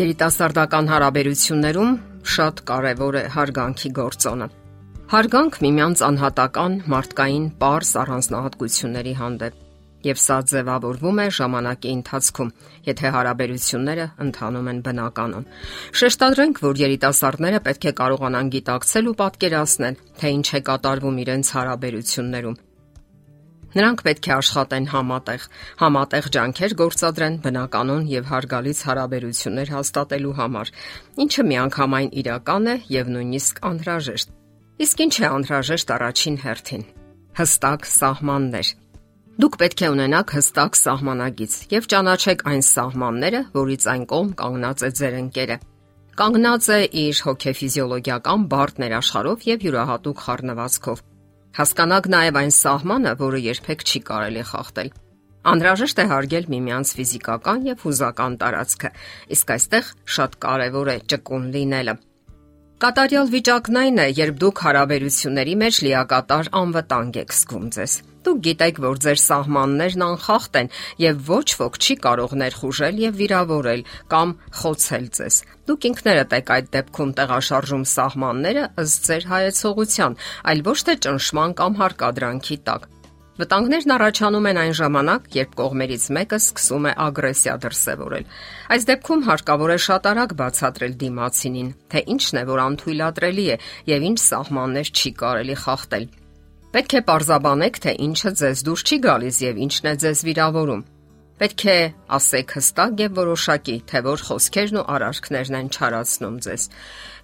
Երիտասարդական հարաբերություններում շատ կարևոր է հարգանքի գործոնը։ Հարգանք միմյանց անհատական, մարդկային, པարս առանձնահատկությունների հանդեպ, եւ սա ձևավորվում է ժամանակի ընթացքում, եթե հարաբերությունները ընթանում են բնականon։ Շեշտադրենք, որ երիտասարդները պետք է կարողանան գիտակցել ու պատկերացնել, թե ինչ է կատարվում իրենց հարաբերություններում Նրանք պետք է աշխատեն համատեղ, համատեղ ջանքեր գործադրեն բնականon եւ հարգալից հարաբերություններ հաստատելու համար, ինչը միանգամայն իրական է եւ նույնիսկ անհրաժեշտ։ Իսկ ինչ է անհրաժեշտ առաջին հերթին։ Հստակ սահմաններ։ Դուք պետք է ունենաք հստակ սահմանագիծ եւ ճանաչեք այն սահմանները, որից այն կողմ կանգնած է ձեր ընկերը կանգնած է իր հոգեֆիզիոլոգիական բարդ ներաշխարով եւ յուրահատուկ խառնվածքով։ Հասկանաք նաև այն սահմանը, որը երբեք չի կարելի խախտել։ Անհրաժեշտ է հարգել միմյանց ֆիզիկական եւ հուզական տարածքը, իսկ այստեղ շատ կարեւոր է ճկուն լինելը։ Կատարյալ վիճակն այն է, երբ դուք հարաբերությունների մեջ լիակատար անվտանգ եք զգում ձեզ։ Դուք գիտեք, որ ձեր սահմաններն անխախտ են եւ ոչ ոք չի կարող ներխուժել եւ վիրավորել կամ խոցել ձեզ։ Դուք ինքներդ եք այդ դեպքում տեղաշարժում սահմանները ըստ ձեր հայեցողության, այլ ոչ թե ճնշման կամ հարկադրանքի տակ։ Վտանգներն առաջանում են այն ժամանակ, երբ կողմերից մեկը սկսում է ագրեսիա դրսևորել։ Այս դեպքում հարկավոր է շատ արագ բացատրել դիմացինին, թե ինչն է, որ անթույլատրելի է եւ ինչ սահմաններ չի կարելի խախտել։ Պետք է parzabanեք, թե ինչը ձեզ դուր չի գալիս եւ ինչն է ձեզ վիրավորում։ Պետք է ասեք հստակ եւ որոշակի, թե որ խոսքերն ու արարքներն են չարացնում ձեզ։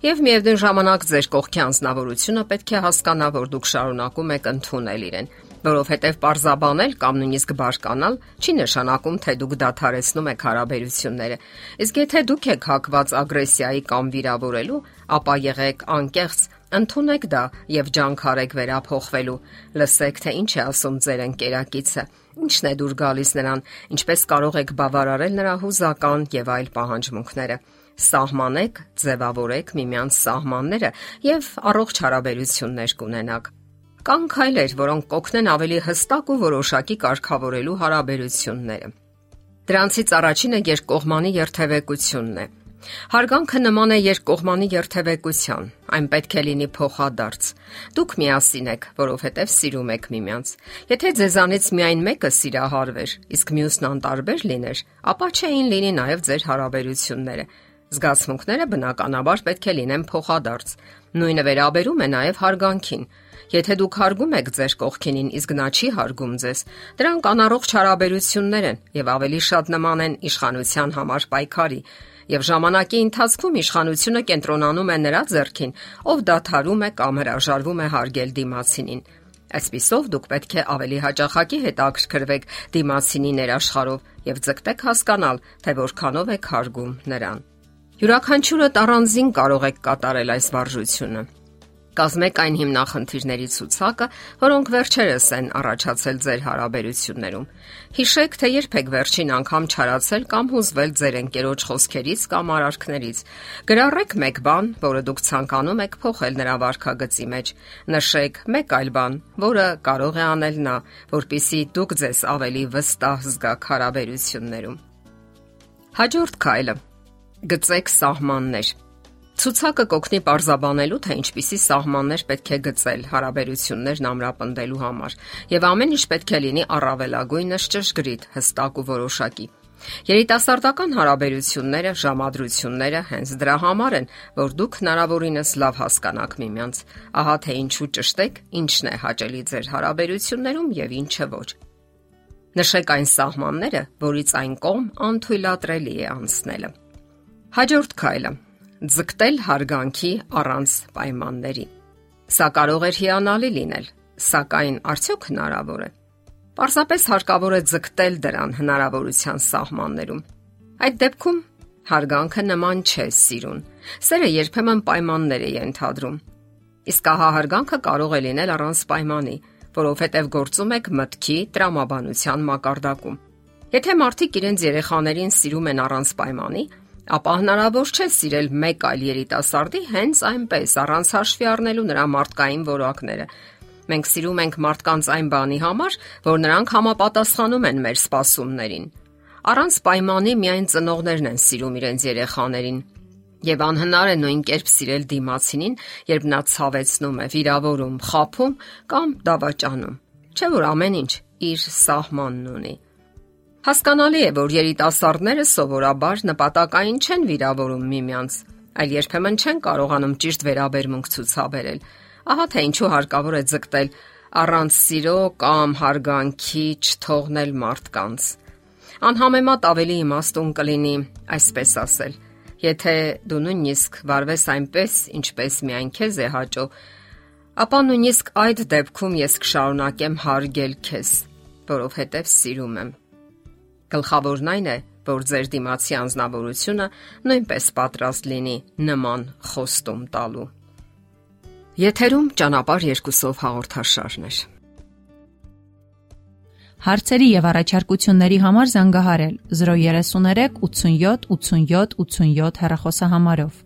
Եվ միևնույն ժամանակ ձեր կողքի անznավորությունը պետք է հասկանա, որ դուք շարունակում եք ընդունել իրեն որովհետև parzabanել կամ նույնիսկ բարկանալ չի նշանակում, թե դուք դադարեցնում եք հարաբերությունները։ Իսկ եթե դուք եք հակված ագրեսիայի կամ վիրավորելու, ապա եղեք անկեղծ, ընդունեք դա եւ ջանքարեք վերափոխվելու։ Լսեք, թե ինչ է ասում ձեր ընկերակիցը։ Ինչն է դուր գալիս նրան, ինչպես կարող եք բավարարել նրա հուզական եւ այլ պահանջմունքները սահմանեք, ձևավորեք միմյանց սահմանները եւ առողջ հարաբերություններ կունենաք։ Կան քայլեր, որոնք կօգնեն ավելի հստակ ու որոշակի կարգավորելու հարաբերությունները։ Դրանցից առաջինը երկկողմանի երթևեկությունն է։ Հարգանքը նման է երկկողմանի երթևեկության։ Այն պետք է լինի փոխադարձ։ Դուք միասին եք, որովհետև սիրում եք միմյանց։ Եթե ձեզանից միայն մեկը սիրահարվեր, իսկ մյուսն անտարբեր լիներ, ապա չէին լինի նաև ձեր հարաբերությունները։ Զգացմունքները բնականաբար պետք է լինեն փոխադարձ։ Նույնը վերաբերում է նաև հարգանքին։ Եթե դուք հարգում եք ձեր կողքինին, իսկ նա չի հարգում ձեզ, դրանք անառողջ հարաբերություններ են եւ ավելի շատ նման են իշխանության համար պայքարի։ Եվ ժամանակի ընթացքում իշխանությունը կենտրոնանում է նրա ձեռքին, ով դադարում է կամ հրաժարվում է հարգել դիմացինին։ Այսպիսով դուք պետք է ավելի հաճախակի հետաքրքրվեք դիմացինի ներաշխարով եւ ձգտեք հասկանալ, թե որքանով եք հարգում նրան։ Յուրաքանչյուրը առանձին կարող եք կատարել այս վարժությունը։ Կազմեք այն հիմնախնդիրների ցուցակը, որոնք վերջերս են առաջացել ձեր հարաբերություններում։ Հիշեք, թե երբեք վերջին անգամ չարացել կամ հուզվել ձեր ընկերոջ խոսքերից կամ արարքներից։ Գրառեք մեկ բան, որը դուք ցանկանում եք փոխել նրա վարքագծի մեջ։ Նշեք մեկ այլ բան, որը կարող է անել նա, որpիսի դուք ձեզ ավելի վստահ զգաք հարաբերություններում։ Հաջորդ քայլը գծեք սահմաններ Ցուցակը կօգնի parzabanելու, թե ինչպիսի սահմաններ պետք է գծել հարաբերություններն ամրապնդելու համար, եւ ամեն ինչ պետք է լինի առավելագույնս ճշգրիտ, հստակ ու որոշակի։ Երիտասարդական հարաբերությունները, ժամադրությունները հենց դրա համար են, որ դուք հնարավորինս լավ հասկանաք միմյանց։ Ահա թե ինչու ճշտեք, ինչն է հաճելի ձեր հարաբերություններում եւ ինչը ոչ։ Նշեք այն սահմանները, որից այն կողմ անթույլատրելի է անցնելը։ Հաջորդ քայլը ձգտել հարգանքի առանց պայմանների։ Սա կարող է հիանալի լինել, սակայն արդյոք հնարավոր է։ Պարզապես հարկավոր է ձգտել դրան հնարավորության սահմաններում։ Այդ դեպքում հարգանքը նման չէ սիրուն։ Սերը երբեմն պայմաններ է ենթադրում։ Իսկ ահա հարգանքը կարող է լինել առանց պայմանի, որովհետև գործում եք մտքի տրամաբանության մակարդակում։ Եթե մարդիկ իրենց երեխաներին սիրում են առանց պայմանի, ապա հնարավոր չէ սիրել մեկ այլ երիտասարդի հենց այնպես առանց հաշվի առնելու նրա մարդկային որակները։ Մենք սիրում ենք մարդկանց այն բանի համար, որ նրանք համապատասխանում են մեր սպասումներին։ Առանց պայմանի միայն ծնողներն են սիրում իրենց երեխաներին, եւ անհնար է նույն կերպ սիրել դիմացինին, երբ նա ցավեցնում է, վիրավորում, խափում կամ դավաճանում։ Չէ՞ որ ամեն ինչ իր սահմանն ունի։ Հասկանալի է, որ երիտասարդները սովորաբար նպատակային չեն վիրավորում միմյանց, այլ երբեմն չեն կարողանում ճիշտ վերաբերմունք ցուցաբերել։ Ահա թե ինչու հարկավոր է ձգտել առանց սիրո կամ հարգանքի չթողնել մարդկանց։ Անհամեմատ ավելի իմաստուն կլինի այսպես ասել. Եթե դու նույնիսկ վարվես այնպես, ինչպես միայն քեզ է հաճո, ապա նույնիսկ այդ դեպքում ես կշարունակեմ հարգել քեզ, որովհետև սիրում եմ։ Գլխավորն այն է, որ ձեր դիմացի անznավորությունը նույնպես պատրաստ լինի նման խոստում տալու։ Եթերում ճանապարհ երկուսով հաղորդաշարն է։ Հարցերի եւ առաջարկությունների համար զանգահարել 033 87 87 87 հեռախոսահամարով։